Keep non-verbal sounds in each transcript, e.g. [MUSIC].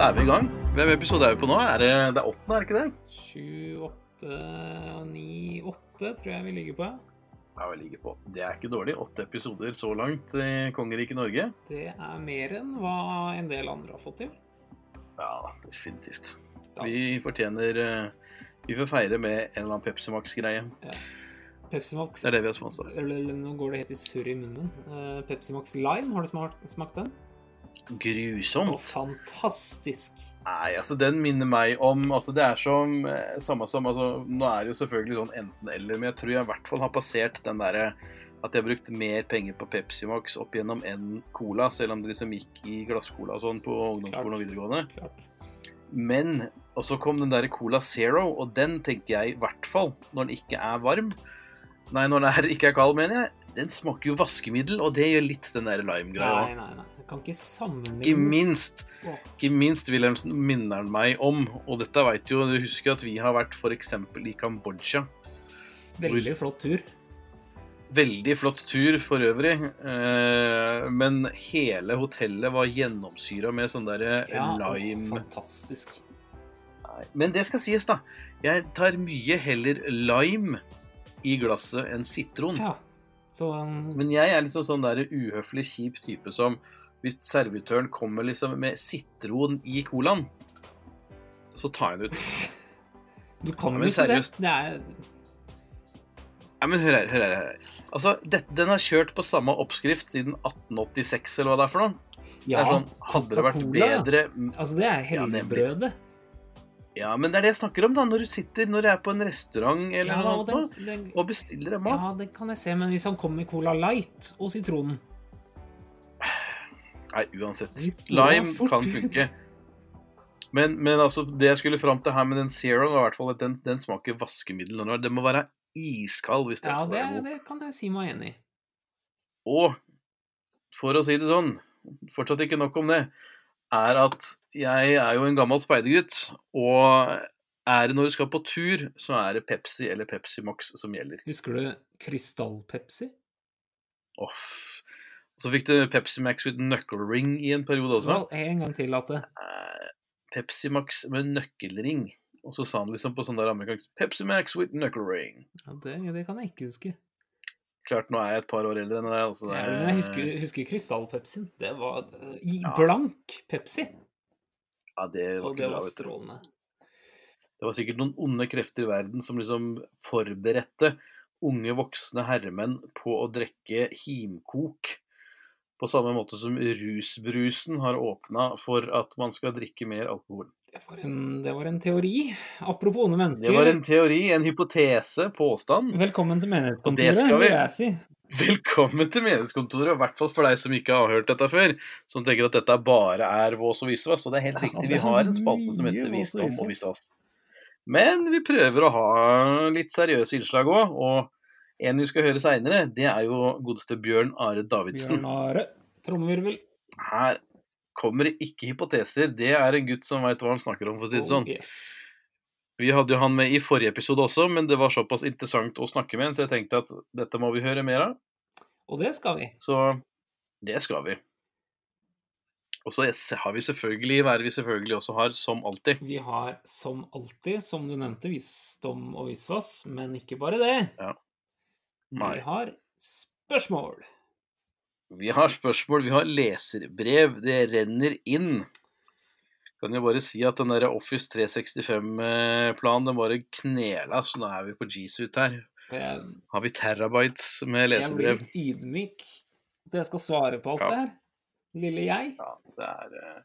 Da er vi i gang. Hvem episode er vi på nå? Er det, det er åttende, er det ikke det? Sju, åtte, ni, åtte tror jeg vi ligger på. Ja, vi ligger på. Det er ikke dårlig. Åtte episoder så langt i kongeriket Norge. Det er mer enn hva en del andre har fått til. Ja, definitivt. Da. Vi fortjener eh, Vi får feire med en eller annen Pepsi Max-greie. Ja. Pepsi Max Det er det vi har sponsa. Nå går det helt i surr i munnen. Eh, Pepsi Max Lime, har du smakt, smakt den? Å, Og fantastisk. Nei, altså den minner meg om altså Det er som eh, samme som altså, Nå er det jo selvfølgelig sånn enten-eller, men jeg tror jeg i hvert fall har passert den derre at jeg har brukt mer penger på Pepsi Max opp igjennom enn Cola, selv om det liksom gikk i glasscola og sånn på ungdomsskolen og videregående. Klart. Men og så kom den der Cola Zero, og den tenker jeg i hvert fall når den ikke er varm. Nei, når den er, ikke er kald, mener jeg. Den smaker jo vaskemiddel, og det gjør litt den der lime-greia. Nei, nei, nei. Kan ikke sammenlignes. Ikke minst ikke minst Wilhelmsen minner meg om, og dette vet jo, du husker at vi har vært f.eks. i Kambodsja. veldig flott tur. Veldig flott tur for øvrig, eh, men hele hotellet var gjennomsyra med sånn derre Ja, åh, lime fantastisk. Men det skal sies, da. Jeg tar mye heller lime i glasset enn sitron. Ja. Så um... Men jeg er liksom sånn der uhøflig kjip type som hvis servitøren kommer liksom med sitron i colaen, så tar jeg den ut. [LAUGHS] Du kan Ja, jo ikke det. seriøst. Det er Nei, men hør her, hør her. hør her. Altså, det, Den har kjørt på samme oppskrift siden 1886, eller hva det er for noe. det er sånn, Hadde det vært bedre Altså, det er Ja, helligbrødet. Ja, men det er det jeg snakker om, da. Når du sitter når du er på en restaurant eller Ja, noe og den, den, og bestiller deg ja, det kan jeg se, men hvis han kommer med Cola Light og sitronen Nei, uansett. Lime kan funke. Men, men altså, det jeg skulle fram til her med den Zero, var i hvert fall at den, den smaker vaskemiddel. Den må være iskald hvis den Ja, skal det, være god. det kan jeg si meg enig i. Og for å si det sånn, fortsatt ikke nok om det, er at jeg er jo en gammel speidergutt, og er det når du skal på tur, så er det Pepsi eller Pepsi Max som gjelder. Husker du Krystall-Pepsi? Off. Så fikk du Pepsi Max with knuckle ring i en periode også. Well, En gang til at det Eh, Pepsi Max med nøkkelring. Og så sa han liksom på sånn der amerikansk Pepsi Max with knuckle ring. ja, det, det kan jeg ikke huske. Klart, nå er jeg et par år eldre enn deg. Altså, det Ja, men jeg husker, husker Krystall-Pepsien. Det var eh, i Ja. blank Pepsi. Ja, det var Og det bra, var strålende. Det var sikkert noen onde krefter i verden som liksom forberedte unge voksne herremenn på å drikke himkok. På samme måte som rusbrusen har åpna for at man skal drikke mer alkohol. Det var, en, det var en teori. Apropos onde mennesker. Det var en teori, en hypotese, påstand. Velkommen til menighetskontoret, vi- vil jeg si. [LAUGHS] Velkommen til menighetskontoret, i hvert fall for deg som ikke har hørt dette før. Som tenker at dette bare er vås og visvas. Og det er helt riktig, vi har en spalte som heter Visdom og visvas. Men vi prøver å ha litt seriøse innslag òg. Og en vi skal høre seinere, det er jo godeste Bjørn Are Davidsen. Bjørn Are. Trommevirvel. Her kommer det ikke hypoteser. Det er en gutt som veit hva han snakker om, for å si det sånn. Oh, yes. Vi hadde jo han med i forrige episode også, men det var såpass interessant å snakke med, så jeg tenkte at dette må vi høre mer av. Og det skal vi. Så det skal vi. Og så har vi selvfølgelig, hva vi selvfølgelig også har, som alltid. Vi har som alltid, som du nevnte, visdom og visvas, men ikke bare det. Nei. Vi har spørsmål. Vi har spørsmål, vi har leserbrev. Det renner inn. Kan jo bare si at den der Office 365-planen den bare knela, så nå er vi på G-suite her. Jeg, Har vi terabytes med jeg blir litt ydmyk at jeg skal svare på alt Ja. det her. Lille jeg. Ja, det er eh,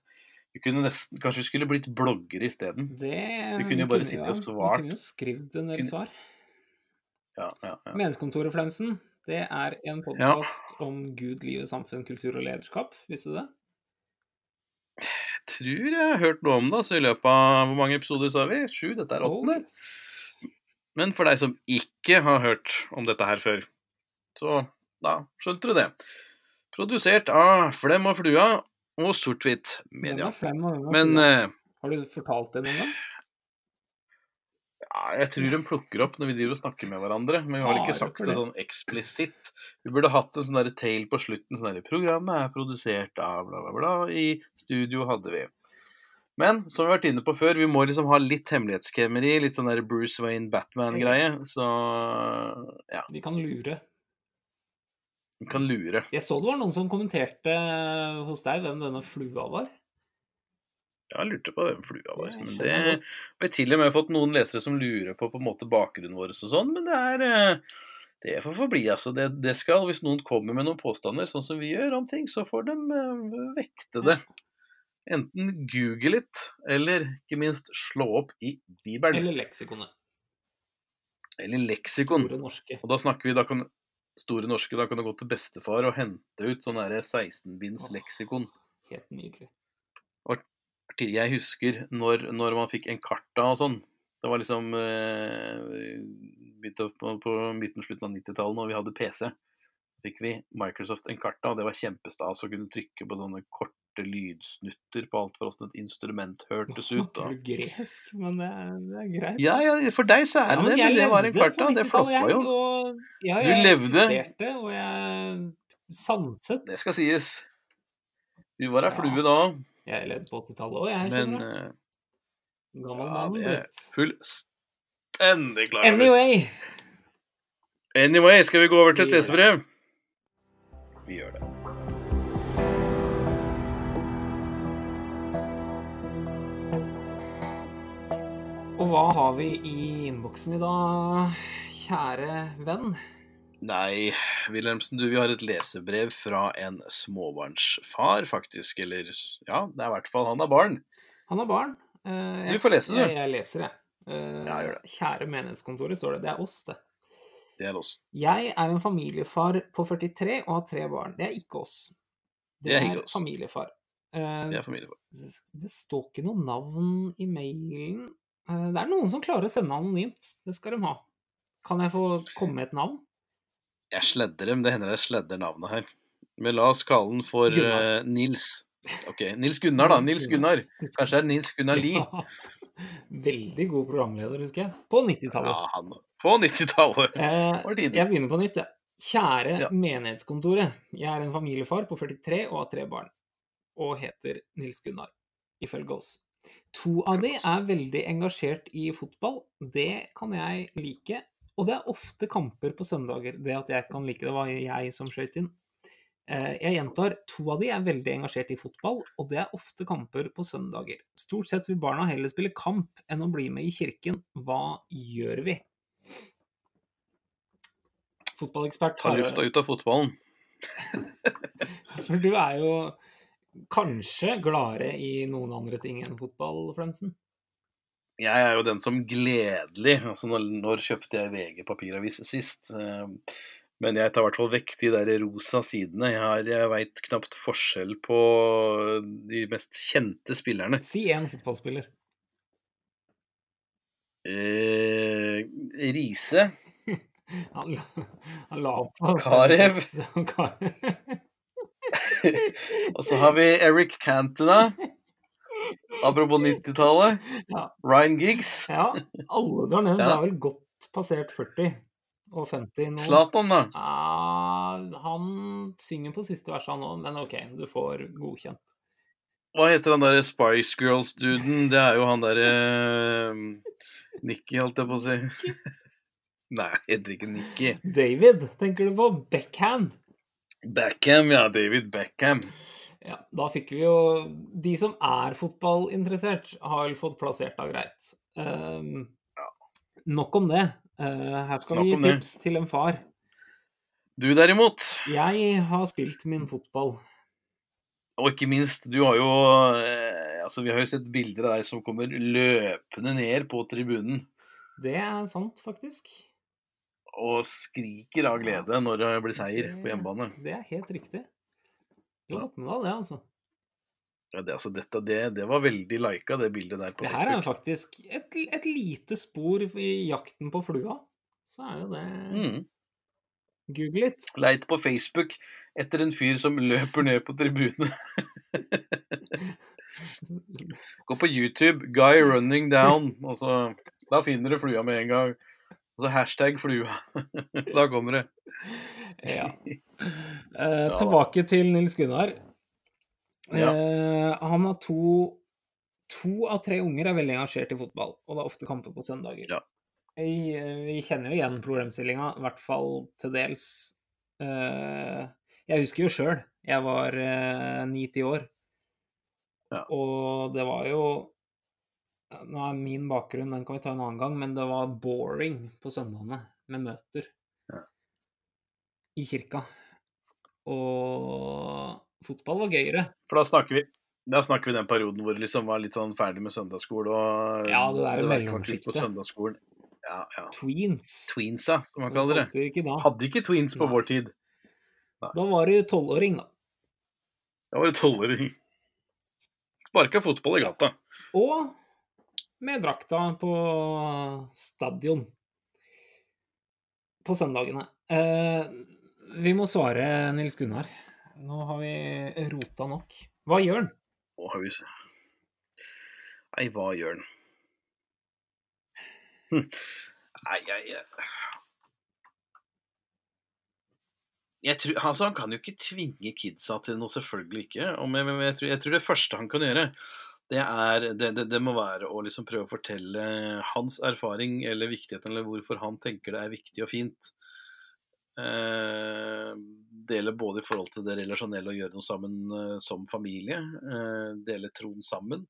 vi kunne nesten, Kanskje vi skulle blitt bloggere isteden. Vi kunne jo bare sitte og svart. Vi kunne jo skrevet en del Kunne- svar. Ja, ja, ja. Menighetskontoret, Flemsen, det er en podkast om Gud, livet, samfunn, kultur og lederskap. Visste du det? Jeg tror jeg har hørt noe om det, så i løpet av Hvor mange episoder sa vi? Sju? Dette er åttende? Oh. Men for deg som ikke har hørt om dette her før, så da skjønte du det. Produsert av Flem og Flua og Sort-Hvitt Media. flem, og den er Men eh, Har du fortalt det noen gang? Jeg tror de plukker opp når vi driver og snakker med hverandre. Men vi har ikke sagt det sånn eksplisitt. Vi burde hatt en sånn tail på slutten. sånn der, Programmet er produsert av bla, bla, bla. I studio hadde vi Men som vi har vært inne på før, vi må liksom ha litt hemmelighetskremmeri. Litt sånn der Bruce Wayne Batman-greie. Så ja. Vi kan lure. Vi kan lure. Jeg så det var noen som kommenterte hos deg hvem denne flua var. Ja, jeg lurte på hvem flua var. Men det har til og med fått noen lesere som lurer på på en måte bakgrunnen vår og sånn, men det er eh, det får forbli, altså. Det, det skal, Hvis noen kommer med noen påstander, sånn som vi gjør om ting, så får de eh, vekte det. Enten google litt, eller ikke minst slå opp i Bibelen. Eller leksikonet. Eller leksikon. Store norske. Og da snakker vi, da kan Store norske, da kan du gå til bestefar og hente ut sånn derre 16-binds leksikon. Helt nydelig. Til jeg husker når, når man fikk en karta og sånn. Det var liksom eh, på, på midten slutten av 90-tallet, når vi hadde PC. fikk vi Microsoft en karta, og det var kjempestas å kunne trykke på sånne korte lydsnutter på alt for åssen et instrument hørtes ut. snakker du gresk, men det er, det er greit. Ja, ja, for deg så er Ja, det det, men det var en karta. Det 90-tallet, floppa jo. Og ja, Du jeg levde. eksisterte, og jeg sanset. Det skal sies. Du var ei flue da, Jeg levde på 80-tallet òg, jeg. men eh, Gammel ja, mann er blitt. fullstendig klar. Anyway. Anyway, skal vi gå over til et lesebrev? Vi gjør det. Og hva har vi i innboksen i dag, kjære venn? Nei, Wilhelmsen, du, vi har et lesebrev fra en småbarnsfar, faktisk. Eller ja, det er i hvert fall Han har barn. Han har barn. Eh, Du får lese, du. Jeg, jeg leser, jeg. Eh, Ja, det. Kjære menighetskontoret, står det. Det er oss, det. Det er oss. Jeg er en familiefar på 43 og har tre barn. Det er ikke oss. Det er ikke oss. familiefar. Eh, Det er familiefar. det står ikke noe navn i mailen. Eh, Det er noen som klarer å sende anonymt. Det skal de ha. Kan jeg få komme med et navn? Jeg sledder dem. Det hender jeg sledder navnet her. Men la oss kalle den for eh, Nils. Ok, Nils Gunnar, da. Nils Gunnar. Kanskje det er Nils Gunnar Lie. Ja. Veldig god programleder, husker jeg. På 90-tallet. Ja, På 90-tallet. Eh, jeg begynner på nytt. jeg. Kjære Ja. menighetskontoret. Jeg er en familiefar på 43 og har tre barn. Og heter Nils Gunnar, ifølge oss. To av de er veldig engasjert i fotball. Det kan jeg like. Og det er ofte kamper på søndager. Det at jeg kan like det, var jeg som skøyt inn. Eh, Jeg gjentar, to av de er veldig engasjert i fotball, og det er ofte kamper på søndager. Stort sett vil barna heller spille kamp enn å bli med i kirken. Hva gjør vi? Fotballekspert Ta lufta ut av fotballen. [LAUGHS] For du er jo kanskje gladere i noen andre ting enn fotball, Flemsen? Jeg er jo den som gledelig Altså, når, når kjøpte jeg VG papiravis sist? Eh, Men jeg tar i hvert fall vekk de der rosa sidene. Jeg, har- jeg veit knapt forskjell på de mest kjente spillerne. Si én fotballspiller. Eh, Riise. [LAUGHS] Han, han la opp på Karev. Karev. [LAUGHS] Og så har vi Eric Cantona. [LAUGHS] Apropos 90-tallet. Ja. Ryan Giggs. Ja, alle du har nevnt, Ja. er vel godt passert 40 og 50 nå. Zlatan, da. Ja, han synger på siste verset nå, men OK, du får godkjent. Hva heter han der Spice Girls-duden? Det er jo han derre Nikki, holdt jeg på å si. [LAUGHS] Nei, heter ikke Nikki. David, tenker du på? Beckham. Beckham, ja. David Beckham. Ja, da fikk vi jo De som er fotballinteressert, har fått plassert av greit. Ehm, nok om det. Uh, her skal Nok vi gi gi det. tips til en far. Du derimot, Jeg har spilt min fotball. og ikke minst, du har jo eh, Altså, vi har jo sett bilder av deg som kommer løpende ned på tribunen Det er sant, faktisk. og skriker av glede når det blir seier på hjemmebane. Det er helt riktig. Du har fått med deg det, altså. Ja, det, altså, dette, det, det var veldig lika, det bildet der på Det her er faktisk et, et lite spor i jakten på flua. Så er jo det Mm. Google litt. Leit på Facebook etter en fyr som løper ned på tribunen. [LAUGHS] Gå på YouTube, 'Guy running down', og så Da finner du flua med en gang. Og så hashtag flua. [LAUGHS] da kommer det. Ja. [LAUGHS] Eh, tilbake til Nils Gunnar. Ja. Eh, han har to To av tre unger er veldig engasjert i fotball, og det er ofte kamper på søndager. Ja. Vi, vi kjenner jo igjen problemstillinga, i hvert fall til dels. Eh, jeg husker jo sjøl. Jeg var ni-ti år. Ja. Og det var jo Nå er min bakgrunn, den kan vi ta en annen gang, men det var boring på søndagene med møter Ja. i kirka. Og fotball var gøyere. For da snakker vi da snakker vi den perioden hvor vi liksom var litt sånn ferdig med søndagsskole og Ja, det der mellomsjiktet. Ja, ja. Tweens. Tweensa, som man kaller det. ikke. Hadde ikke tweens på Nei. vår tid. Da var du tolvåring, da. Da var det tolvåring. Sparka fotball i gata. Og med drakta på stadion på søndagene. Eh, vi må svare Nils Gunnar. Nå har vi rota nok. Hva gjør han? Å, har vi. Nei, hva gjør han? Hm. Nei, jeg jeg- tror, altså, Han kan jo ikke tvinge kidsa til noe, selvfølgelig ikke. Men, jeg, jeg, jeg tror det første han kan gjøre, det, er, det, det, det må være å liksom prøve å fortelle hans erfaring eller viktigheten, eller hvorfor han tenker det er viktig og fint. Eh, dele både i forhold til det relasjonelle og gjøre noe sammen eh, som familie. Eh, dele troen sammen.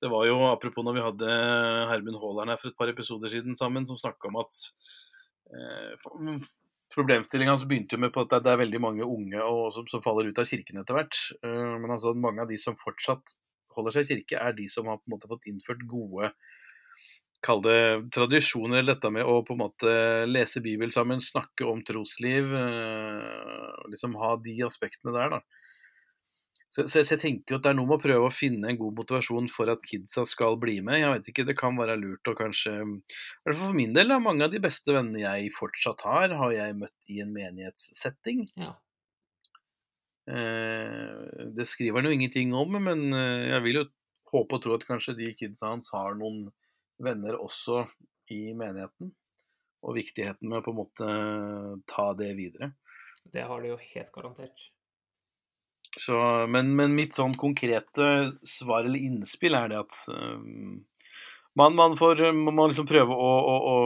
Det var jo, apropos når vi hadde Hermund Haaland her for et par episoder siden sammen, som snakka om at eh, Problemstillinga hans begynte jo med på at det er veldig mange unge og, som, som faller ut av kirken etter hvert. Eh, men altså mange av de som fortsatt holder seg i kirke, er de som har på en måte fått innført gode Kall det tradisjoner, dette med å på en måte lese Bibel sammen, snakke om trosliv. eh, liksom ha de aspektene der, da. Så, så, jeg tenker at det er noe med å prøve å finne en god motivasjon for at kidsa skal bli med. Jeg vet ikke, Det kan være lurt å kanskje hvert fall For min del, da, mange av de beste vennene jeg fortsatt har, har jeg møtt i en menighetssetting. Ja. Eh, det skriver han jo ingenting om, men eh, jeg vil jo håpe og tro at kanskje de kidsa hans har noen venner også i menigheten. Og viktigheten med å på en måte ta det videre. Det har de jo helt garantert. Så, men, men mitt sånn konkrete svar eller innspill er det at um, man, man, får, man må liksom prøve å, å, å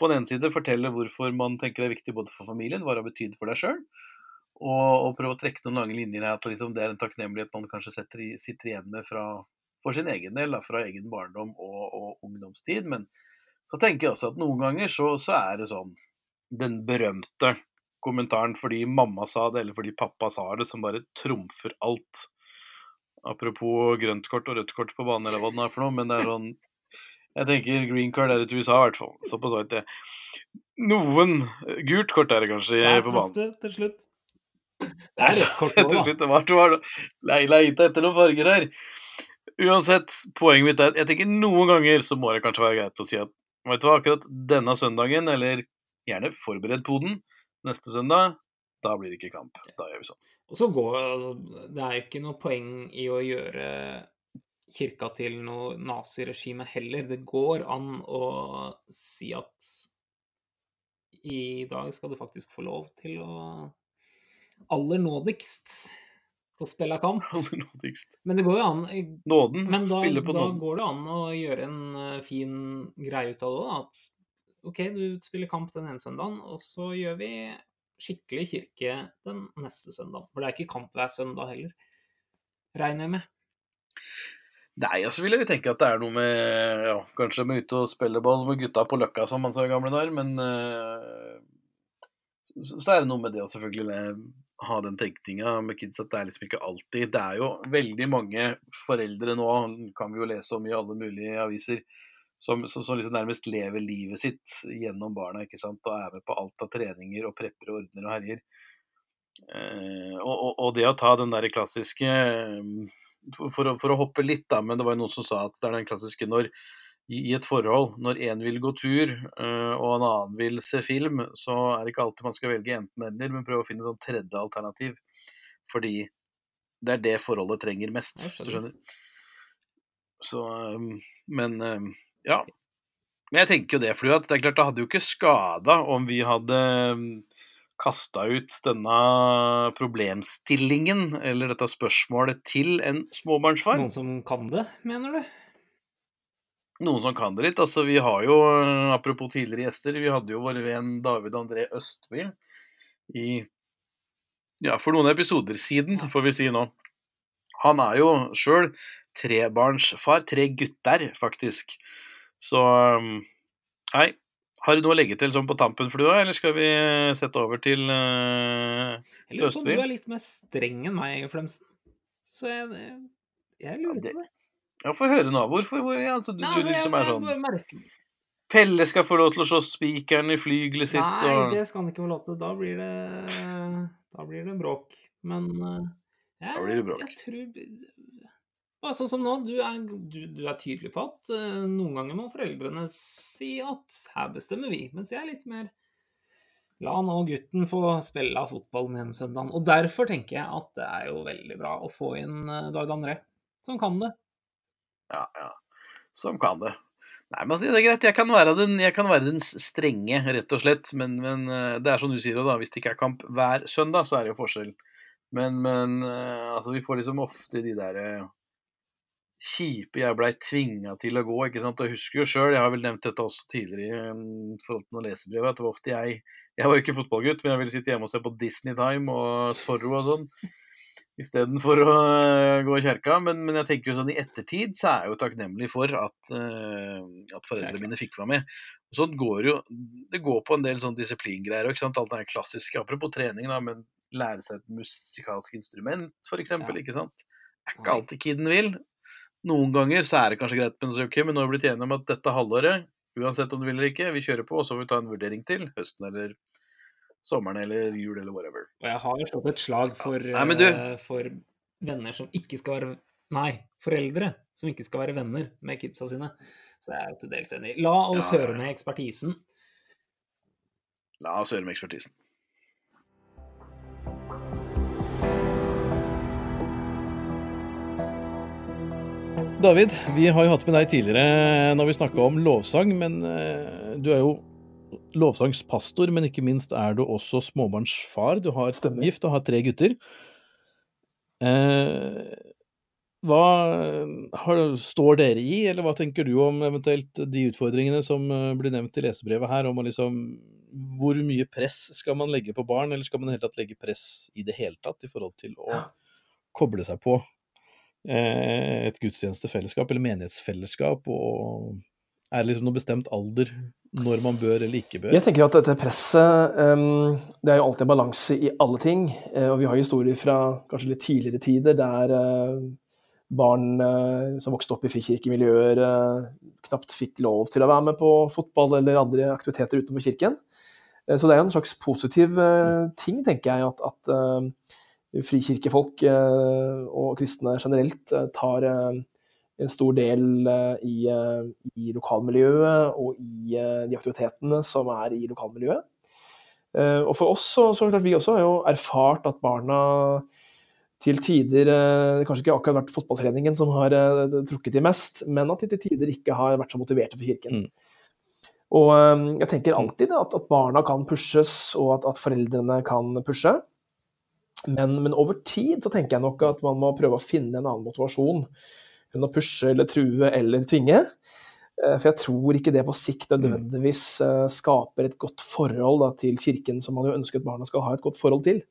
på den ene side fortelle hvorfor man tenker det er viktig både for familien, hva det har betydd for deg sjøl, og, og prøve å trekke noen lange linjer her at liksom det er en takknemlighet man kanskje setter sitter igjen med fra, for sin egen del, da, fra egen barndom og, og ungdomstid. Men så tenker jeg også at noen ganger så, så er det sånn den berømte kommentaren fordi mamma sa det, eller fordi pappa sa det, som bare trumfer alt. Apropos grønt kort og rødt kort på banen, eller hva det er for noe, men det er sånn Jeg tenker green card er til USA, i hvert fall. Såpass vet jeg. Noen Gult kort er det kanskje på banen. til slutt. [LAUGHS] Det er rødt kort Til nå, da. slutt, det var, det var, le- Leita etter noen farger her. Uansett, poenget mitt er at jeg tenker noen ganger så må det kanskje være greit å si at vet du hva, akkurat denne søndagen, eller gjerne forbered poden neste søndag, da blir det ikke kamp. Da gjør vi sånn. Og så går altså, Det er jo ikke noe poeng i å gjøre kirka til noe naziregime heller. Det går an å si at i dag skal du faktisk få lov til å aller nådigst å spille kamp. [LAUGHS] Aller nådigst. Men det går jo an Nåden. Men da, på da nåden. går det an å gjøre en eh, fin greie ut av det òg. At OK, du spiller kamp den ene søndagen, og så gjør vi skikkelig kirke den neste søndagen. For det er ikke kamp hver søndag heller, regner jeg med. Nei, altså vil jeg jo tenke at det er noe med ja, Kanskje med ute og spille ball med gutta på Løkka, som man sa i gamle dager, men uh, så, så er det noe med det å selvfølgelig le- ha den tenkninga med kids at det er liksom ikke alltid Det er jo veldig mange foreldre nå, kan vi jo lese om i alle mulige aviser, som, som, som liksom nærmest lever livet sitt gjennom barna, ikke sant, og er med på alt av treninger og prepper og ordner og herjer. Eh, og, og, det å ta den der klassiske eh, for, for, for å hoppe litt, da, men det var jo noen som sa at det er den klassiske når i, et forhold, når én vil gå tur øh, og en annen vil se film, så er det ikke alltid man skal velge enten-eller, men prøve å finne et sånn tredje alternativ. Fordi det er det forholdet trenger mest, hvis du skjønner. Så Men ja. Men jeg tenker jo det, for det er klart det hadde jo ikke skada om vi hadde øhm, kasta ut denne problemstillingen, eller dette spørsmålet, til en småbarnsfar. Noen som kan det, mener du? Noen som kan det litt. Altså, vi har jo, apropos tidligere gjester, vi hadde jo vår venn David André Østby i Ja, for noen episoder siden, får vi si nå. Han er jo sjøl trebarnsfar. Tre gutter, faktisk. Så Nei. Har du noe å legge til sånn på tampen, Flua, eller skal vi sette over til, uh, Jeg lurer på om du er litt mer streng enn meg, Flemsen. Så jeg, jeg lurer på det. Ja, få høre nå. Hvorfor? Hvor, ja, altså, du, Nei, altså, du liksom jeg, er sånn jeg merker Pelle skal få lov til å slå spikeren i flygelet sitt Nei, og det skal han ikke få lov til. Da blir det Da blir det bråk. Men eh, jeg, Da blir det bråk. jeg tror sånn som nå, du er, du, du er tydelig på at uh, noen ganger må foreldrene si at her bestemmer vi, mens jeg er litt mer La nå gutten få spille av fotballen igjen søndagen. Og derfor tenker jeg at det er jo veldig bra å få inn uh, David André, som kan det. Ja, ja. Som kan det. Nei, men altså, det er greit. Jeg kan den, jeg kan være den strenge, rett og slett. Men, men eh, det er som du sier, da. Hvis det ikke er kamp hver søndag, så er det jo forskjell. Men, men eh, altså, vi får liksom ofte de der eh, kjipe jeg blei tvinga til å gå. ikke sant? Jeg husker jo sjøl, jeg har vel nevnt dette også tidligere i um, forhold til noen lesebrev, at det var ofte jeg Jeg var jo ikke fotballgutt, men jeg ville sitte hjemme og se på Disney Time og Zorro og sånn. Istedenfor å uh, gå i kjerka. Men, men jeg tenker jo sånn i ettertid så er jeg jo takknemlig for at, uh, at foreldrene mine fikk meg med. Og sånn går jo Det går på en del sånn disiplingreier òg, alt det klassiske. Apropos trening, da, men lære seg et musikalsk instrument, eksempel, Ja. ikke sant. Det er ikke alltid kiden vil. Noen ganger så er det kanskje greit, men så ok, men nå har vi blitt enige om at dette halvåret, uansett om du vil eller ikke, vi kjører på, og så får vi ta en vurdering til høsten eller sommeren eller jul eller whatever. Og jeg har jo slått et slag for, Nei, du- eh, for venner som ikke skal være Nei, foreldre som ikke skal være venner med kidsa sine. Så jeg er til dels enig. La oss Ja, ja, høre med ekspertisen. La oss høre med ekspertisen. David, vi har jo hatt med deg tidligere når vi snakka om lovsang, men eh, du er jo lovsangspastor, men ikke minst er du også småbarnsfar. Du har Stemmer. gift og har tre gutter. Eh, hva har, står dere i, eller hva tenker du om eventuelt de utfordringene som eh, blir nevnt i lesebrevet her, om å liksom Hvor mye press skal man legge på barn, eller skal man i hele tatt legge press i det hele tatt i forhold til å koble seg på eh, et gudstjenestefellesskap eller menighetsfellesskap, og er det liksom noe bestemt alder når man bør eller ikke bør? Jeg tenker jo at dette presset um, Det er jo alltid en balanse i alle ting. eh, Og vi har historier fra kanskje litt tidligere tider der uh, barn uh, som vokste opp i frikirkemiljøer, uh, knapt fikk lov til å være med på fotball eller andre aktiviteter utenfor kirken. Så det er jo en slags positiv ting, tenker jeg, at, at frikirkefolk og kristne generelt tar en stor del eh, i, eh, i lokalmiljøet og i eh, de aktivitetene som er i lokalmiljøet. Og for oss så, så klart vi også har jo erfart at barna til tider Det kanskje ikke akkurat vært fotballtreningen som har trukket de mest, men at de til tider ikke har vært så motiverte for kirken. Mm. Og jeg tenker alltid at, at barna kan pushes, og at, at foreldrene kan pushe. Men, men over tid så tenker jeg nok at man må prøve å finne en annen motivasjon enn å pushe eller true eller tvinge. Eh, For jeg tror ikke det på sikt nødvendigvis eh, skaper et godt forhold da, til kirken, som man jo ønsker at barna skal ha et godt forhold til.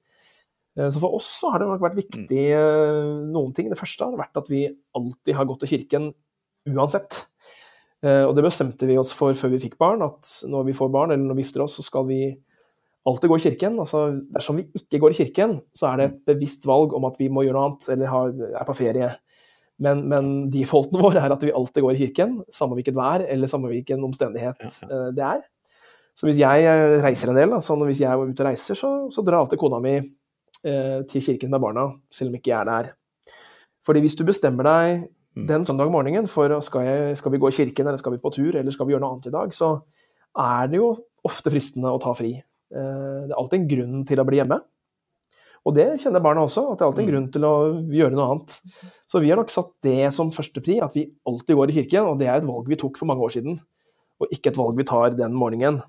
Eh, Så for oss så har det nok vært viktig eh, noen ting. Det første har vært at vi alltid har gått til kirken uansett. Og det bestemte vi oss for før vi fikk barn, at når vi får barn eller når vi gifter oss, så skal vi alltid gå i kirken. Altså, dersom vi ikke går i kirken, så er det et bevisst valg om at vi må gjøre noe annet eller er på ferie. Men, men defaulten vår er at vi alltid går i kirken, samme hvilket vær eller samme hvilken omstendighet eh, det er. Så hvis jeg eh, reiser en del, da, sånn, hvis jeg er ute og reiser, så, så drar alltid kona mi eh, til kirken med barna, selv om ikke jeg er der. Fordi hvis du bestemmer deg Mm. den søndag morgenen for skal, jeg, skal vi gå i kirken, eller skal vi på tur, eller skal vi gjøre noe annet i dag, så er det jo ofte fristende å ta fri. Eh, Det er alltid en grunn til å bli hjemme. Og det kjenner barna også, at det er alltid en Mm. grunn til å gjøre noe annet. Så vi har nok satt det som førstepri, at vi alltid går i kirken, og det er et valg vi tok for mange år siden, og ikke et valg vi tar den morgenen.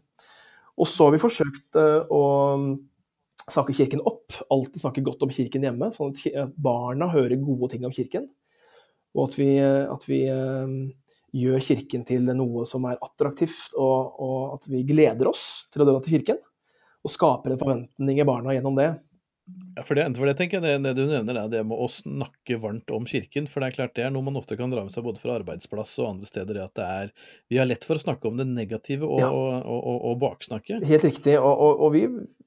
Og så har vi forsøkt eh, å snakke Kirken opp, alltid snakke godt om Kirken hjemme, sånn at barna hører gode ting om Kirken. Og at vi, at vi um, gjør Kirken til noe som er attraktivt, og, og, at vi gleder oss til å dra til Kirken. Og skaper en forventning i barna gjennom det. Ja, for det, for det tenker jeg, det, det, du nevner, er det med å snakke varmt om Kirken. For det er klart det er noe man ofte kan dra med seg både fra arbeidsplass og andre steder. at det er, Vi har lett for å snakke om det negative og, ja. og, og, og baksnakke. Helt riktig. Og, vi,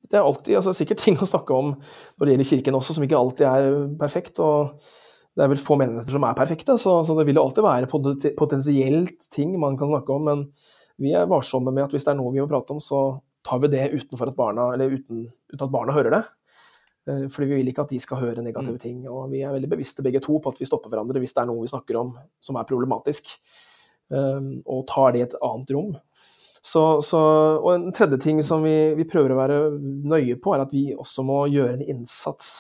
det er alltid altså, sikkert ting å snakke om når det gjelder Kirken også, som ikke alltid er perfekt. og det er vel få menigheter som er perfekte, så, så, det vil jo alltid være potensielt ting man kan snakke om. Men vi er varsomme med at hvis det er noe vi må prate om, så tar vi det utenfor at barna, eller uten, uten at barna hører det. Eh, fordi vi vil ikke at de skal høre negative mm. ting. Og vi er veldig bevisste begge to på at vi stopper hverandre hvis det er noe vi snakker om som er problematisk, ehm, og tar det i et annet rom. Så, så, og en tredje ting som vi, vi, prøver å være nøye på, er at vi også må gjøre en innsats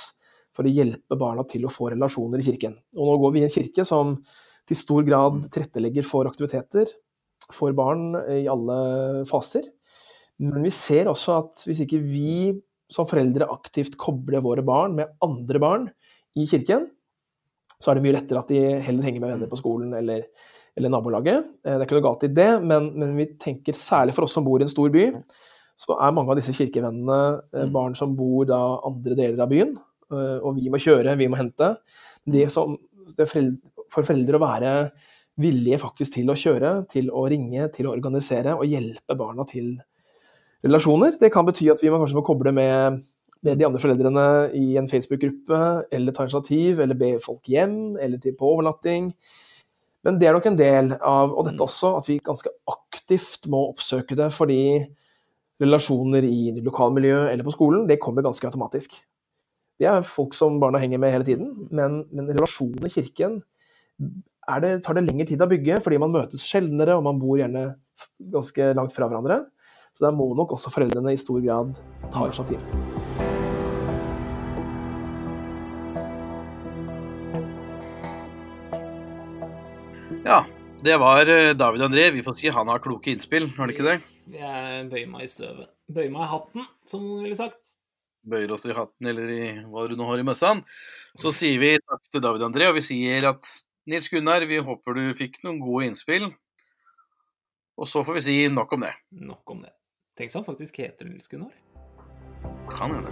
for å hjelpe barna til å få relasjoner i kirken. Og nå går vi i en kirke som til stor grad mm. tilrettelegger for aktiviteter for barn i alle faser. Men vi ser også at hvis ikke vi som foreldre aktivt kobler våre barn med andre barn i kirken, så er det mye lettere at de heller henger med venner på skolen eller, eller nabolaget. Eh, det er ikke noe galt i det, men, men, vi tenker særlig for oss som bor i en stor by, så er mange av disse kirkevennene eh, mm. barn som bor da andre deler av byen. Eh, og vi må kjøre, vi må hente. Det, som, det for foreldre å være villige faktisk til å kjøre, til å ringe, til å organisere og hjelpe barna til relasjoner. Det kan bety at vi må kanskje må koble med, med de andre foreldrene i en Facebook-gruppe, eller ta initiativ, eller be folk hjem, eller til på overnatting. Men det er nok en del av og dette mm. også, at vi ganske aktivt må oppsøke det, fordi relasjoner i lokalmiljøet eller på skolen, det kommer ganske automatisk. Det er folk som barna henger med hele tiden, men, men relasjonen i kirken det, tar det lengre tid å bygge fordi man møtes sjeldnere, og man bor gjerne ganske langt fra hverandre. Så der må nok også foreldrene i stor grad ta initiativ. Ja, det var eh, David André. Vi får si han har kloke innspill, har han ikke det? Jeg bøyer meg i støvet. Bøyer meg i hatten, som noen ville sagt bøyer oss i hatten eller i hva du nå har i møssan, så sier vi takk til David André, og vi sier at Nils Gunnar, vi håper du fikk noen gode innspill. Og så får vi si nok om det. Nok om det. Tenk så han faktisk heter Nils Gunnar. Kan hende.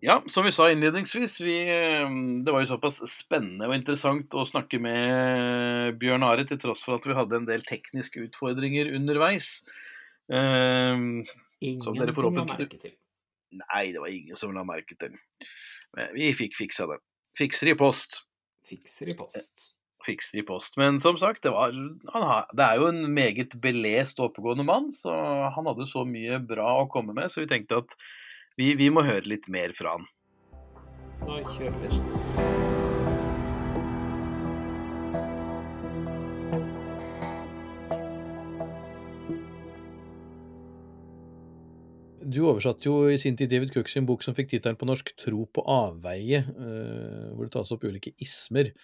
Ja, som vi sa innledningsvis, vi, eh, det var jo såpass spennende og interessant å snakke med Bjørn Are, til tross for at vi hadde en del tekniske utfordringer underveis. Eh, Ingenting å merke til? Nei, det var ingen som la merke til. Men vi fikk fiksa det. Fikser i post. Fikser i post. Fikser i post. Men som sagt, det, var, det er jo en meget belest og oppegående mann, så han hadde så mye bra å komme med, så vi tenkte at vi, vi må høre litt mer fra han. Da kjører vi. Du oversatte jo i sin tid David Cook sin bok som fikk tittelen på norsk 'Tro på avveie', uh, hvor det tas opp ulike ismer.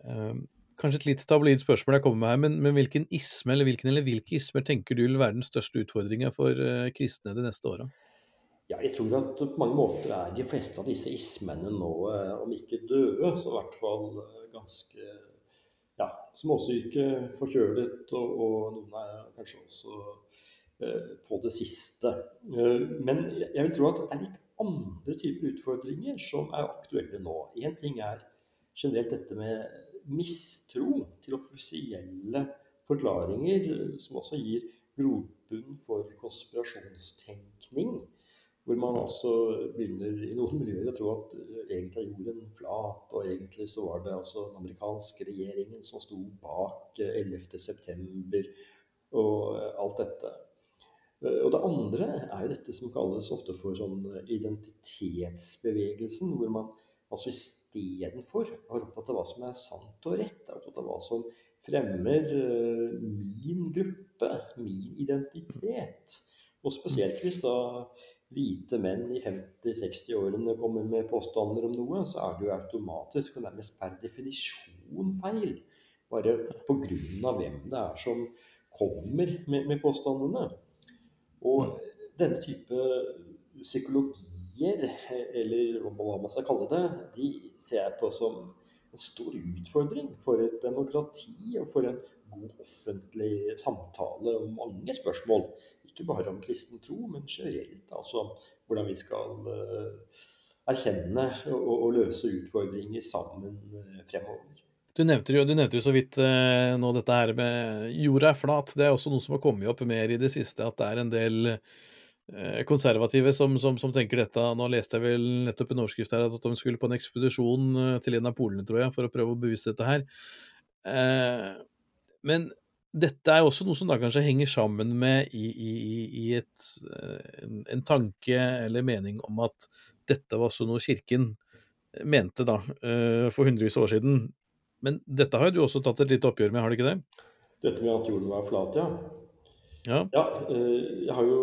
Uh, kanskje et litt tabloid spørsmål jeg kommer med her, men, men hvilken isme eller hvilken eller hvilke ismer tenker du vil være den største utfordringa for uh, kristne de neste åra? Ja, jeg tror at på mange måter er de fleste av disse ismene nå, eh, om ikke døde, så i hvert fall eh, ganske ja, småsyke, forkjølet, og, og noen er kanskje også eh, på det siste. Eh, men jeg vil tro at det er litt andre typer utfordringer som er aktuelle nå. Én ting er generelt dette med mistro til offisielle forklaringer, som også gir grobunn for konspirasjonstenkning. Hvor man også begynner i noen [LAUGHS] miljøer å tro at eh, egentlig er jorden flat, og egentlig så var det altså den amerikanske regjeringen som sto bak 11.9. Eh, og eh, alt dette. Og det andre er jo dette som kalles ofte for sånn identitetsbevegelsen, hvor man altså istedenfor er opptatt av hva som er sant og rett, er opptatt av hva som fremmer min gruppe, min identitet. Og spesielt hvis da hvite menn i 50-60-årene kommer med påstander om noe, så er det jo automatisk og nærmest per definisjon feil. Bare pga. hvem det er som kommer med, med påstandene. Og denne type psykologier, eller hva man skal kalle det, de ser jeg på som en stor utfordring for et demokrati og for en god offentlig samtale om mange spørsmål. Ikke bare om kristen tro, men generelt. Altså hvordan vi skal uh, erkjenne og, og, løse utfordringer sammen uh, fremover. Du nevnte jo, du nevnte jo så vidt eh, nå dette her med jorda er flat. Det er også noe som har kommet opp mer i det siste, at det er en del konservative som, som, som, tenker dette. Nå leste jeg vel nettopp en overskrift her at de skulle på en ekspedisjon til en av polene, tror jeg, for å prøve å bevise dette her. Eh, men dette er også noe som da kanskje henger sammen med i, i, i et, eh, en, en, tanke eller mening om at dette var også noe kirken mente da, eh, for hundrevis av år siden. Men dette har jo du også tatt et lite oppgjør med, har du ikke det? Dette med at jorden var flat, ja. Ja. ja. Eh, jeg har jo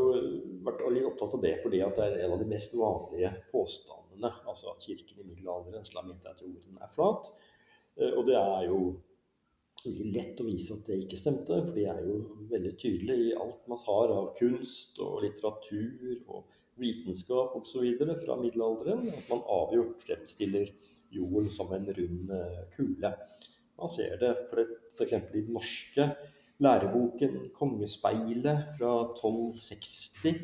vært litt opptatt av det fordi at det er en av de mest vanlige påstandene. Altså at kirken i middelalderen mente at jorden er flat. Og det er jo veldig lett å vise at det ikke stemte, for det er jo veldig tydelig i alt man har av kunst og litteratur og vitenskap osv. fra middelalderen, at man avgjort fremstiller jorden som en rund eh, kule. Man ser det f.eks. i den norske læreboken 'Kongespeilet' fra 1260,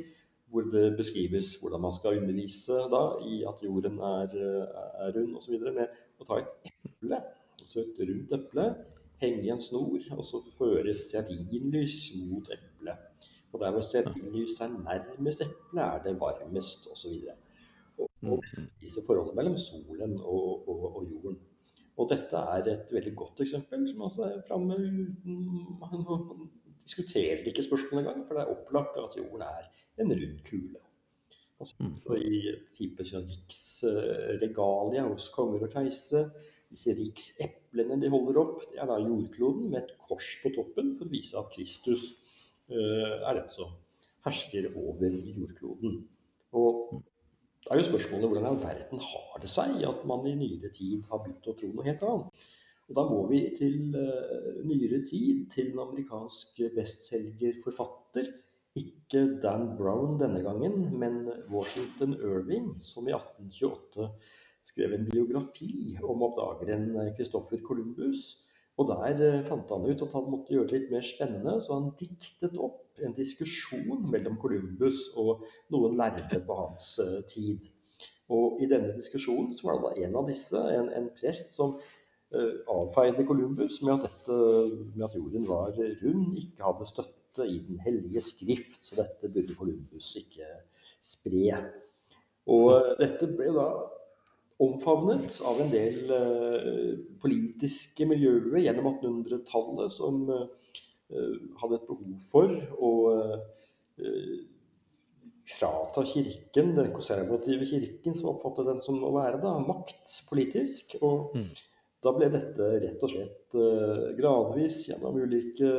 hvor det beskrives hvordan man skal undervise da, i at jorden er, eh, er rund osv. med å ta et eple, altså et rundt eple, henge i en snor, og så føres stearinlys mot eplet. Og der hvor stearinlys er nærmest eplet, er det varmest, osv. Og, og mm. disse forholdet mellom solen og, og, og, jorden. Og dette er et veldig godt eksempel, som altså er framme uten Man diskuterer ikke spørsmålet engang, for det er opplagt at jorden er en rund kule. Altså, mm. I type riksregalia hos konger og keisere disse rikseplene de holder opp, det er da jordkloden med et kors på toppen for å vise at Kristus uh, er den som hersker over jordkloden. Og da er jo spørsmålet hvordan i all verden har det seg at man i nyere tid har begynt å tro noe helt annet. Og da må vi til uh, nyere tid, til en amerikansk bestselgerforfatter. Ikke Dan Brown denne gangen, men Washington Irving, som i 1828 skrev en biografi om oppdageren Christoffer Columbus. Og der eh, fant han ut at han måtte gjøre det litt mer spennende, så han diktet opp en diskusjon mellom Columbus og noen lærde på hans uh, tid. Og i denne diskusjonen så var det da en av disse, en, en prest, som uh, avfeide Columbus med at, dette, med at jorden var rund, ikke hadde støtte i Den hellige skrift, så dette burde Columbus ikke spre. Og dette ble da omfavnet av en del uh, politiske miljøer gjennom 1800-tallet som uh, hadde et behov for å uh, frata kirken, den konservative kirken, som oppfattet den som å være da, makt politisk. Og mm. da ble dette rett og slett gradvis gjennom ulike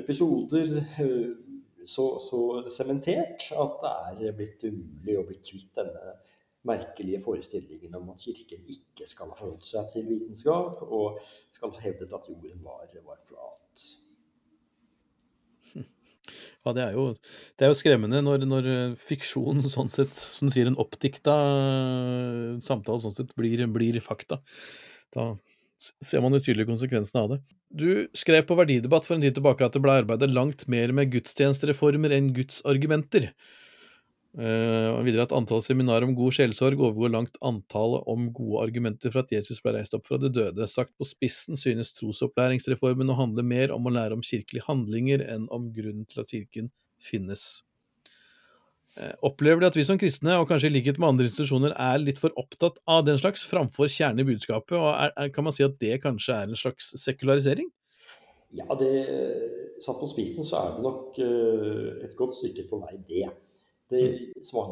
episoder så sementert at det er blitt umulig å bli kvitt denne merkelige forestillingen om at Kirken ikke skal ha forholdt seg til vitenskap, og skal ha hevdet at jorden var, var flat. [LAUGHS] Ja, det er jo, det er jo skremmende når, når fiksjon, sånn sett, som sier en oppdikta samtale, sånn sett blir, blir fakta. Da ser man jo tydelig konsekvensene av det. Du skrev på Verdidebatt for en tid tilbake at det ble arbeidet langt mer med gudstjenestereformer enn Guds argumenter. Uh, videre at antall seminarer om god sjelsorg overgår langt antallet om gode argumenter for at Jesus ble reist opp fra de døde. Sagt på spissen synes trosopplæringsreformen å handle mer om å lære om kirkelige handlinger enn om grunnen til at kirken finnes. Uh, opplever de at vi som kristne, og kanskje i likhet med andre institusjoner, er litt for opptatt av den slags framfor kjernen i budskapet? og er, er, Kan man si at det kanskje er en slags sekularisering? Ja, det, satt på spissen så er det nok uh, et godt stykke på vei, det. Det som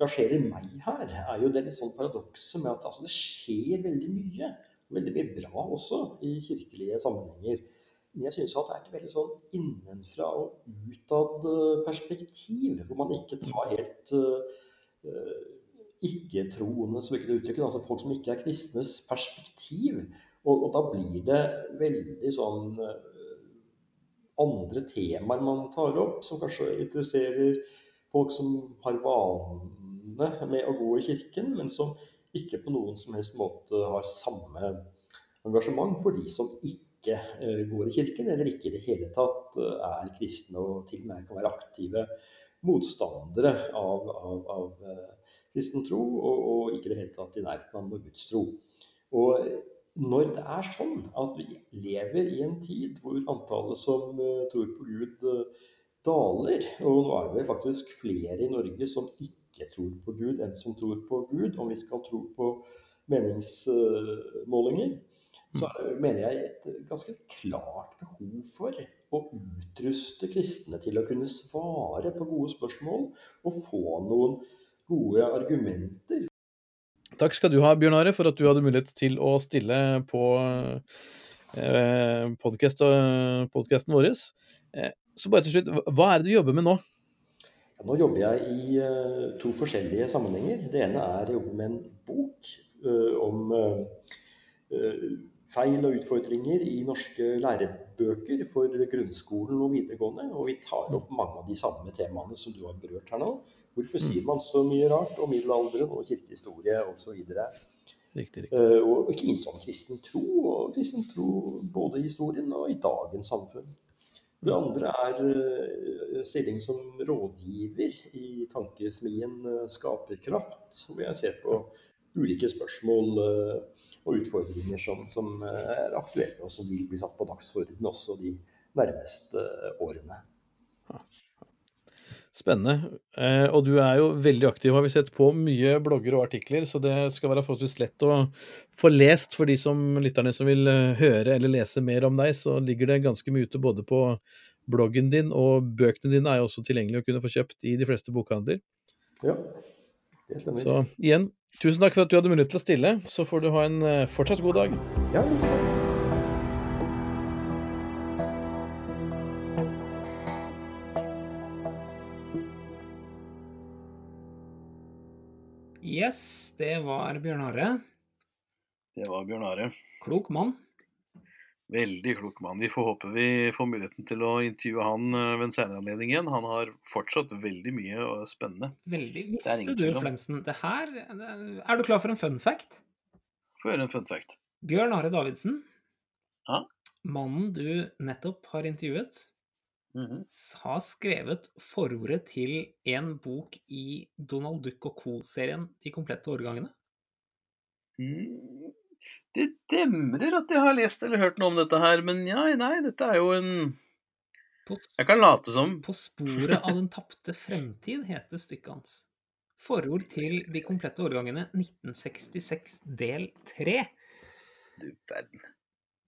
engasjerer meg her, er jo det litt sånn paradokset med at altså, det skjer veldig mye. Veldig mye bra også i kirkelige sammenhenger. Men jeg synes at det er et veldig sånn innenfra og utad eh, perspektiv, hvor man ikke tar helt uh, ikke-troende, som ikke uttrykket, altså folk som ikke er kristnes perspektiv. Og, og da blir det veldig sånn uh, andre temaer man tar opp, som kanskje interesserer folk som har vane med å gå i kirken, men som ikke på noen som helst måte har samme engasjement for de som ikke eh, går i kirken, eller ikke i det hele tatt eh, er kristne og til og med kan være aktive motstandere av, av, av eh, kristen tro, og, og, ikke i det hele tatt i nærheten av noe Guds tro. Og når det er sånn at vi lever i en tid hvor antallet som tror på Gud daler, og nå er det vel faktisk flere i Norge som ikke tror på Gud enn som tror på Gud, om vi skal tro på meningsmålinger, så mener jeg et ganske klart behov for å utruste kristne til å kunne svare på gode spørsmål og få noen gode argumenter. Takk skal du ha, Bjørn Are, for at du hadde mulighet til å stille på eh, podkasten vår. Så bare til slutt, hva er det du jobber med nå? Ja, nå jobber jeg i uh, to forskjellige sammenhenger. Det ene er å jobbe med en bok uh, om uh, feil og utfordringer i norske lærebøker for grunnskolen og videregående. Og vi tar opp mange av de samme temaene som du har berørt her nå. Hvorfor sier man så mye rart om middelalderen og kirkehistorie osv.? Riktig, riktig. Og ikke minst om kristen tro, og kristen tro både i historien og i dagens samfunn. Det andre er uh, stilling som rådgiver i tankesmien uh, Skaperkraft, hvor jeg ser på ulike spørsmål og utfordringer som, som, eh, er aktuelle, og som vil bli satt på dagsordenen også de nærmeste årene. Spennende. Eh, og du er jo veldig aktiv, har vi sett på mye blogger og artikler, så det skal være forholdsvis lett å få lest for de som lytterne som vil eh, høre eller lese mer om deg. Så ligger det ganske mye ute både på bloggen din, og bøkene dine er jo også tilgjengelig å kunne få kjøpt i de fleste bokhandler. Ja, det stemmer. Så igjen, Tusen takk for at du hadde mulighet til å stille. Så får du ha en eh, fortsatt god dag. Ja, ikke sant. Yes, det var Bjørn Are. Det var Bjørn Are. Klok mann. Veldig klok mann. Vi får håpe vi får muligheten til å intervjue han eh, ved en senere anledning igjen. Han har fortsatt veldig mye spennende. Veldig. Visste du, Flemsen, det her Er du klar for en fun fact? Få høre en fun fact. Bjørn Are Davidsen, ja? mannen du nettopp har intervjuet, mm har skrevet forordet til en bok i Donald Duck og co.-serien De komplette årgangene. Mm. Det demrer at jeg har lest eller hørt noe om dette her, men ja, nei, dette er jo en Jeg kan late som. På sporet av den tapte fremtid heter stykket hans. Forord til de komplette årgangene 1966 del 3. Du verden.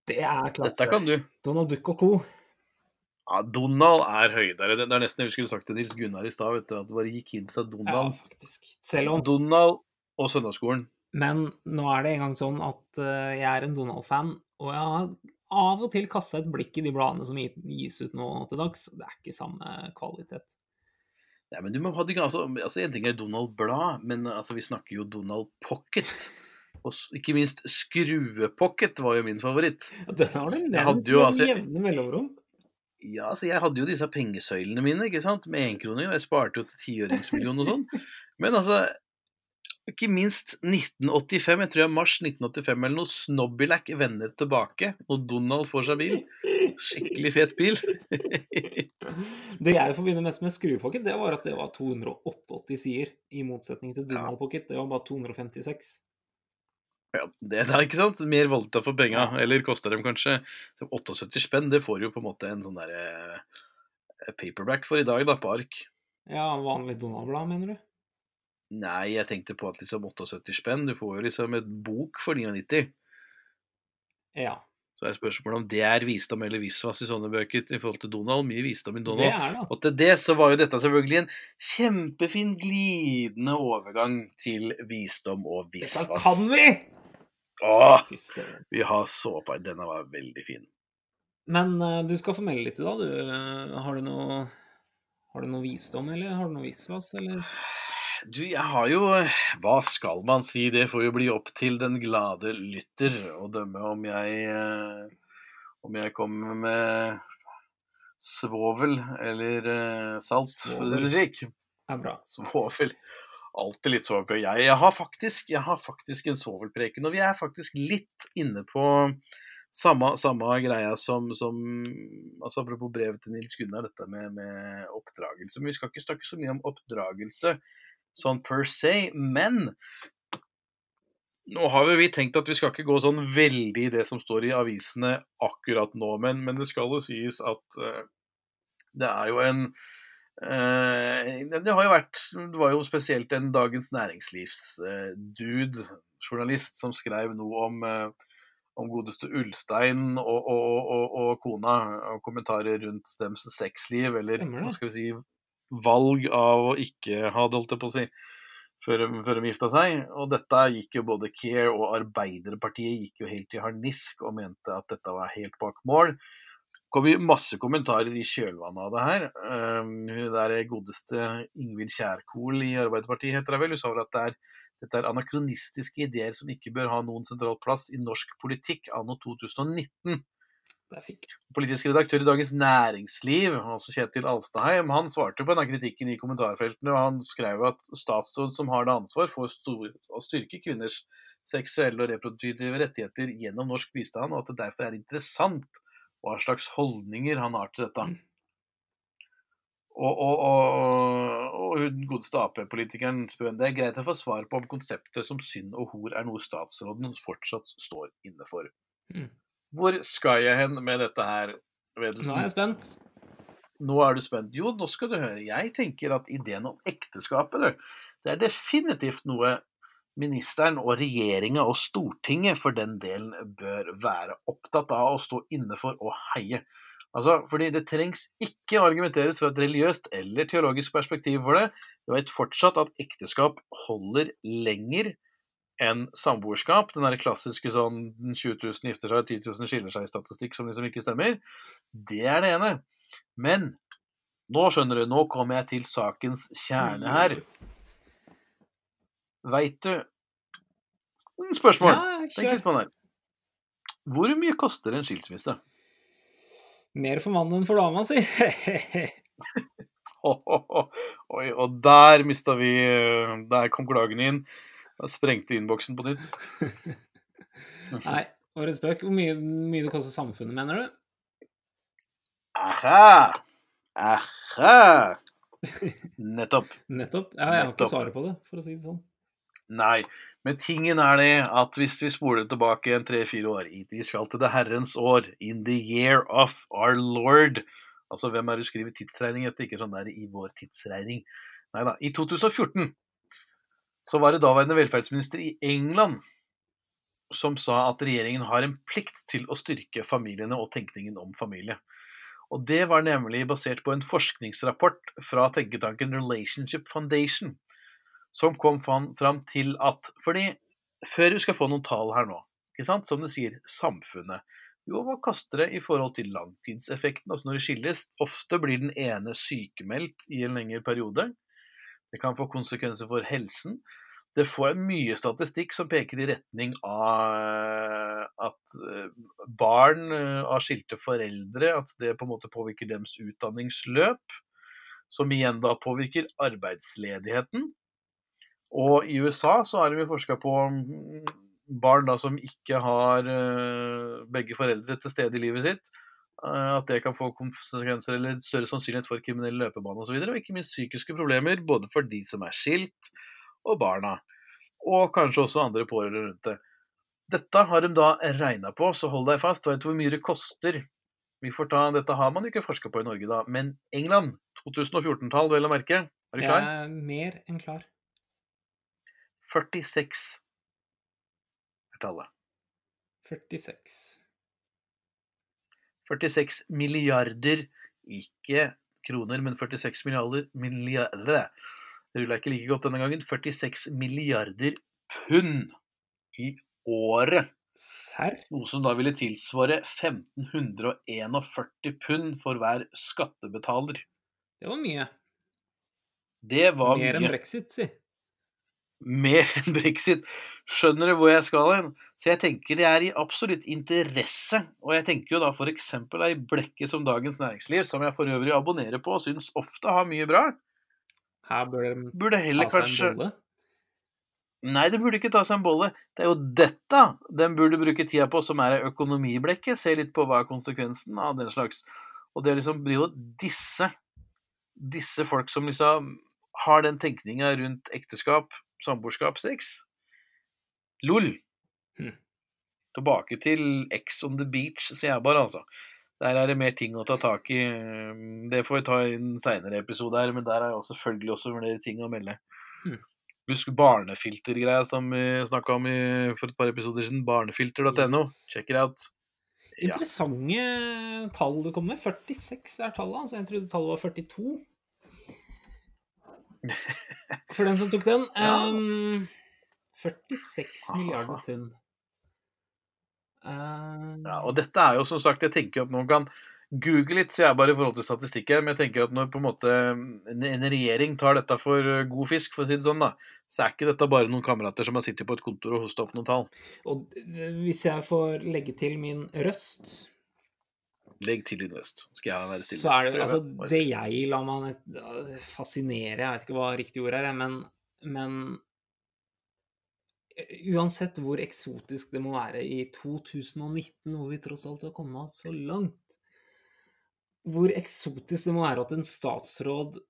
Det er klasse. Dette kan du. Donald Duck og co. Ja, Donald er høydere. Det er nesten jeg skulle sagt til Nils Gunnar i stad, at det bare gikk kidsa Donald. Ja, faktisk. Selv om Donald og søndagsskolen. Men nå er det engang sånn at uh, jeg er en Donald-fan, og jeg har av og til kasta et blikk i de bladene som gis ut nå til dags. Det er ikke samme kvalitet. Nei, men du må ha det, altså, altså En ting er Donald-blad, men altså, vi snakker jo Donald Pocket. [LAUGHS] Og ikke minst Skruepocket var jo min favoritt. Den har du nevnt med altså, jevne mellomrom. Ja, altså jeg hadde jo disse pengesøylene mine, ikke sant, med énkroner. Jeg sparte jo til tiøringsmillion og sånn. Men altså, ikke minst 1985, jeg tror det er mars 1985 eller noe, Snobbylack vender tilbake, og Donald får seg bil. Skikkelig fet bil. [LAUGHS] det jeg forbinder mest med Skruepocket, det var at det var 288 sider, i motsetning til Donald Pocket. Det var bare 256. Ja, det er ikke sant? Mer valuta for penga. Eller koster dem kanskje 78 spenn. Det får jo på en måte en sånn derre eh, paperback for i dag, da, på ark. Ja, vanlig Donald-blad, mener du? Nei, jeg tenkte på at liksom 78 spenn Du får jo liksom et bok for 99. Ja. Så er spørsmålet om det er visdom eller visvas i sånne bøker i forhold til Donald. Mye visdom i Donald. Det er det. Og til det så var jo dette selvfølgelig en kjempefin glidende overgang til visdom og visvas. Dette kan vi! Åh, vi har såpa Denne var veldig fin. Men uh, du skal få melde litt i dag, du. Uh, Har du noe Har du noe visdom, eller har du noe visvas, eller? Du, jeg har jo Hva skal man si? Det får jo bli opp til den glade lytter å dømme om jeg uh, Om jeg kommer med svovel eller salt, for å si det slik. Svovel. Alltid litt svovel. Jeg, jeg, har faktisk, jeg har faktisk en svovelpreken, og vi er faktisk litt inne på samme, samme greia som, som altså Apropos brevet til Nils Gunnar, dette med, med oppdragelse. Men vi skal ikke snakke så mye om oppdragelse sånn per se, men nå har vi tenkt at vi skal ikke gå sånn veldig i det som står i avisene akkurat nå, men, men det skal jo sies at uh, det er jo en Det har jo vært Det var jo spesielt en Dagens Næringslivs-dude, journalist, som skrev noe om eh, om godeste Ulstein og, og, og, og kona, og kommentarer rundt deres sexliv, eller hva skal vi si valg av å ikke ha det, holdt jeg på å si, før, før de gifta seg. Og dette gikk jo både Care og Arbeiderpartiet gikk jo helt i harnisk og mente at dette var helt bak mål. Kom jo masse kommentarer i kjølvannet av det her. Um, hun der godeste Ingvild Kjærkol i Arbeiderpartiet heter hun vel, hun sa vel at det er, dette er anakronistiske ideer som ikke bør ha noen sentral plass i norsk politikk anno 2019 Der fikk jeg. politisk redaktør i Dagens Næringsliv, altså Kjetil Alstaheim, han svarte på denne kritikken i kommentarfeltene, og han skrev at statsråd som har det ansvar for stor- å styrke kvinners seksuelle og reproduktive rettigheter gjennom norsk bistand, og at det derfor er interessant hva slags holdninger han har til dette. Mm. Og, og, og, og godeste Ap-politikeren spør det er greit å få svar på om konseptet som synd og hor er noe statsråden fortsatt står inne for. Mm. Hvor skal jeg hen med dette her, Vedelsen? Nå er jeg spent. Nå er du spent. Jo, nå skal du høre. Jeg tenker at ideen om ekteskapet, du, det er definitivt noe ministeren og regjeringa og Stortinget for den delen bør være opptatt av å stå inne for og heie. Altså, fordi det trengs ikke argumenteres fra et religiøst eller teologisk perspektiv for det. Du vet fortsatt at ekteskap holder lenger enn samboerskap. Den der klassiske sånn 20 000 gifter seg, 10 000 skiller seg-statistikk som liksom ikke stemmer. Det er det ene. Men nå skjønner du, nå kommer jeg til sakens kjerne her. Veit du Mm, Spørsmål. Ja, Tenk litt på den her. Hvor mye koster en skilsmisse? Mer for mannen enn for dama, si. [LAUGHS] Oi, og der mista vi Der kom klagen inn. Jeg sprengte innboksen på nytt. [LAUGHS] Nei, bare spøk. Hvor mye, mye det koster samfunnet, mener du? Aha! Aha! [LAUGHS] Nettopp. Nettopp. Ja, jeg har ikke svaret på det, for å si det sånn. Nei, men tingen er det at hvis vi spoler tilbake en tre-fire år Vi skal til det herrens år, in the year of our lord. Altså, hvem er det du skriver tidsregning etter? Ikke sånn der i vår tidsregning. Nei da. I 2014 så var det daværende velferdsminister i England som sa at regjeringen har en plikt til å styrke familiene og tenkningen om familie. Og det var nemlig basert på en forskningsrapport fra tenketanken Relationship Foundation, som kom fram til at Fordi før du skal få noen tall her nå, ikke sant, som det sier, samfunnet Jo, hva koster det i forhold til langtidseffekten? Altså når det skilles, ofte blir den ene sykemeldt i en lengre periode. Det kan få konsekvenser for helsen. Det får mye statistikk som peker i retning av at eh, barn eh, av skilte foreldre At det på en måte påvirker deres utdanningsløp. Som igjen da påvirker arbeidsledigheten. Og i USA så har vi forska på mm, barn da som ikke har eh, begge foreldre til stede i livet sitt. eh, At det kan få konsekvenser eller større sannsynlighet for kriminell løpebane osv. Og, så og ikke minst psykiske problemer både for de som er skilt, og barna. Og kanskje også andre pårørende rundt det. Dette har de da regna på, så hold deg fast. Vet du hvor mye det koster? Vi får ta, Dette har man jo ikke forska på i Norge, da. Men England, 2014-tall, vel å merke. Er du Jeg er mer enn klar. 46 er tallet. 46. 46 milliarder, ikke kroner, men 46 milliarder Milliarder. Det rulla ikke like godt denne gangen. 46 milliarder pund i året Serr? Noe som da ville tilsvare 1541 pund for hver skattebetaler. Det var mye. Det var Mer enn mye. brexit, si. Mer [LAUGHS] enn brexit. Skjønner du hvor jeg skal hen? Så jeg tenker det er i absolutt interesse, og jeg tenker jo da eksempel ei blekke som Dagens Næringsliv, som jeg for øvrig abonnerer på og syns ofte har mye bra, Her bør de burde heller ta seg kanskje en bolle. Nei, det burde ikke ta seg en bolle. Det er jo dette den burde bruke tida på, som er økonomiblekke. Se litt på hva er konsekvensen av den slags. Og det er liksom blir jo disse disse folk som liksom har den tenkninga rundt ekteskap, samboerskap, sex. LOL. Hm. Tilbake til X on the beach, sier jeg bare, altså. Der er det mer ting å ta tak i. Det får vi ta i en seinere episode her, men der er jo selvfølgelig også flere ting å melde. Hm. Husk barnefiltergreia som vi snakka om i, for et par episoder siden. Barnefilter.no. Check it out. Ja. Interessante tall du kom med. 46 er tallet. Altså jeg trodde tallet var 42. For den som tok den. Ja. ehm, 46 milliarder pund. Uh, Ja, og dette er jo som sagt, jeg tenker at noen kan google litt, så jeg bare i forhold til statistikk her, men jeg tenker at når på en måte en, regjering tar dette for eh, god fisk, for å si det sånn, da, så er ikke dette bare noen kamerater som har sittet på et kontor og hosta opp noen tall. og hvis jeg får legge til min røst, Legg til din røst. Skal jeg være stille. så er det altså Det jeg lar meg fascinere Jeg vet ikke hva riktig ord er, men, men Uansett hvor eksotisk det må være i 2019, hvor vi tross alt har kommet så langt Hvor eksotisk det må være at en statsråd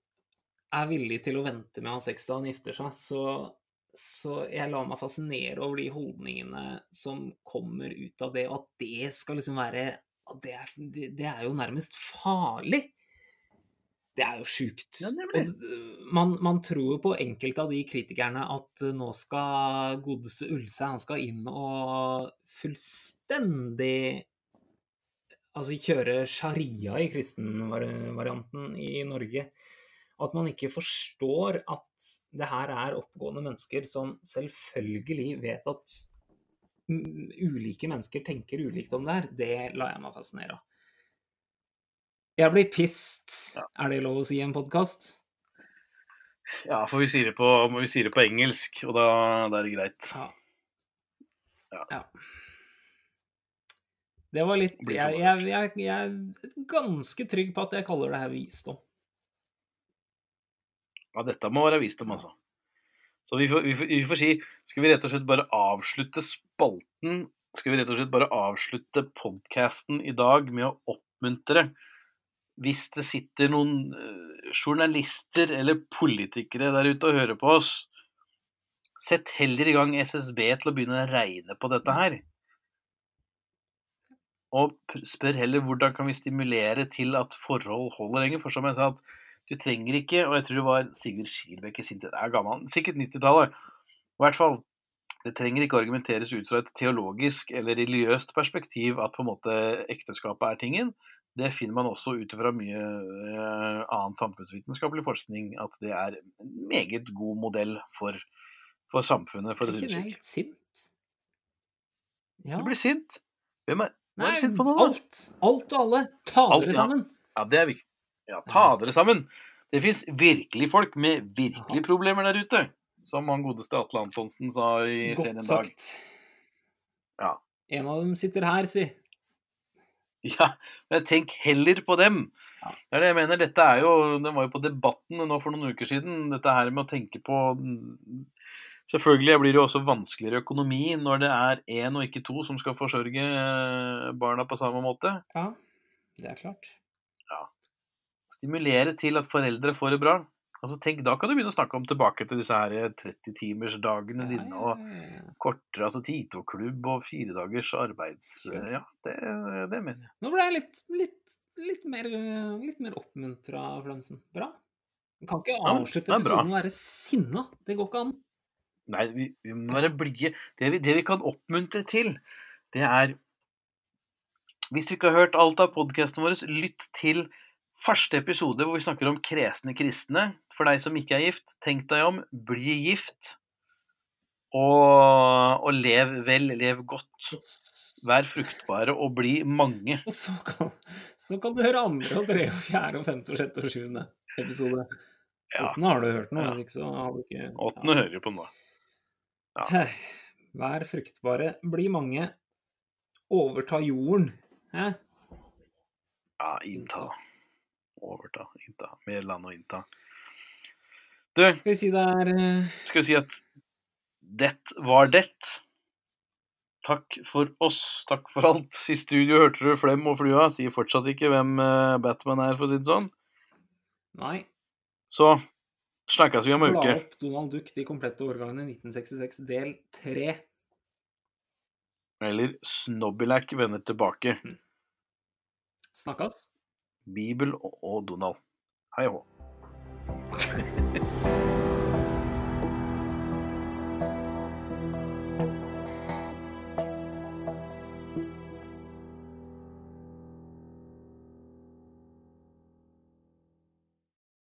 er villig til å vente med å ha sex da han gifter seg, så, så jeg lar meg fascinere over de holdningene som kommer ut av det, og at det skal liksom være det, er, det, er jo nærmest farlig. Det er jo sjukt. Ja, man, man tror jo på enkelte av de kritikerne at eh, nå skal godeste Ulse han skal inn og fullstendig Altså kjøre sharia i kristenvarianten i Norge. At man ikke forstår at det her er oppegående mennesker som selvfølgelig vet at ulike mennesker tenker ulikt om det her. Det lar jeg meg fascinere av. Jeg blir pissed, er det lov å si i en podkast? Ja, for vi sier på, vi sier det på engelsk, og da, da er det greit. Ja. Ja. ja. Det var litt jeg, jeg, jeg, jeg er ganske trygg på at jeg kaller det her visdom. Ja, dette må være visdom, altså. Så vi får, vi, får, vi får si Skal vi rett og slett bare avslutte spalten? Skal vi rett og slett bare avslutte podkasten i dag med å oppmuntre Hvis det sitter noen eh, journalister eller politikere der ute og hører på oss, sett heller i gang SSB til å begynne å regne på dette her. Og spør heller hvordan kan vi stimulere til at forhold holder lenger. For som jeg sa, at du trenger ikke, og jeg tror det var Sigurd Skirbekk i sin tid, det er gammel, sikkert 90-tallet, i hvert fall, det trenger ikke argumenteres ut fra et teologisk eller religiøst perspektiv at på en måte ekteskapet er tingen. Det finner man også ut fra mye eh, annen samfunnsvitenskapelig forskning, at det er en meget god modell for, for samfunnet, for Er ikke det det sint? Ja. Du blir sint. Hvem er, Nei, er du sint på nå, alt. Alt og alle. Ta dere ja. sammen. Ja, det er viktig. Ja, ta dere sammen. Det fins virkelig folk med virkelige problemer der ute. Som han godeste Atle Antonsen sa i serien Godt Dag. sagt. Ja. En av dem sitter her, si. [LAUGHS] Ja, men tenk heller på dem. Ja. Det er det jeg mener. Dette er jo Den var jo på Debatten nå for noen uker siden. Dette her med å tenke på Selvfølgelig blir det jo også vanskeligere økonomi når det er én og ikke to som skal forsørge eh, barna på samme måte. Ja, det er klart. Stimulere til at foreldre får det bra. Altså tenk, Da kan du begynne å snakke om tilbake til disse her 30-timersdagene Ja, dine. ja, og ja, ja. kortere, altså Tito-klubb og fire dagers arbeids... Ja, det, det mener jeg. Nå ble jeg litt, litt, litt mer, litt mer oppmuntra, Flamsen. Bra. Du kan ikke avslutte er episoden å være sinna. Det går ikke an. Nei, vi, vi må være blide. Det, vi- det vi kan oppmuntre til, det er Hvis du ikke har hørt alt av podkastene våre, lytt til første episode hvor vi snakker om kresne kristne. For deg som ikke er gift, tenk deg om, bli gift. Og, og lev vel, lev godt. Vær fruktbare og bli mange. Og [LAUGHS] så kan, så kan du høre andre og tredje og fjerde og femte og sjette og sjuende episode. Ja. Åttende har du hørt nå, Ja. hvis ikke så har du ikke Åttende hører jo på nå. Ja. Vær fruktbare, bli mange, overta jorden. Hæ? Ja, innta. Overta, innta. Mer land å innta. Du, Skal vi si det er eh, skal vi si at det var det. Takk for oss. Takk for alt. I studio hørte du Flem og Flua. Sier fortsatt ikke hvem eh, Batman er, for å si det sånn. Nei. Så snakkes vi om ei Bla La opp Donald Duck, de komplette årgangene 1966, del 3. Eller Snobbylack vender tilbake. Snakkes. Bibel og Donald. Hei hå. [LAUGHS]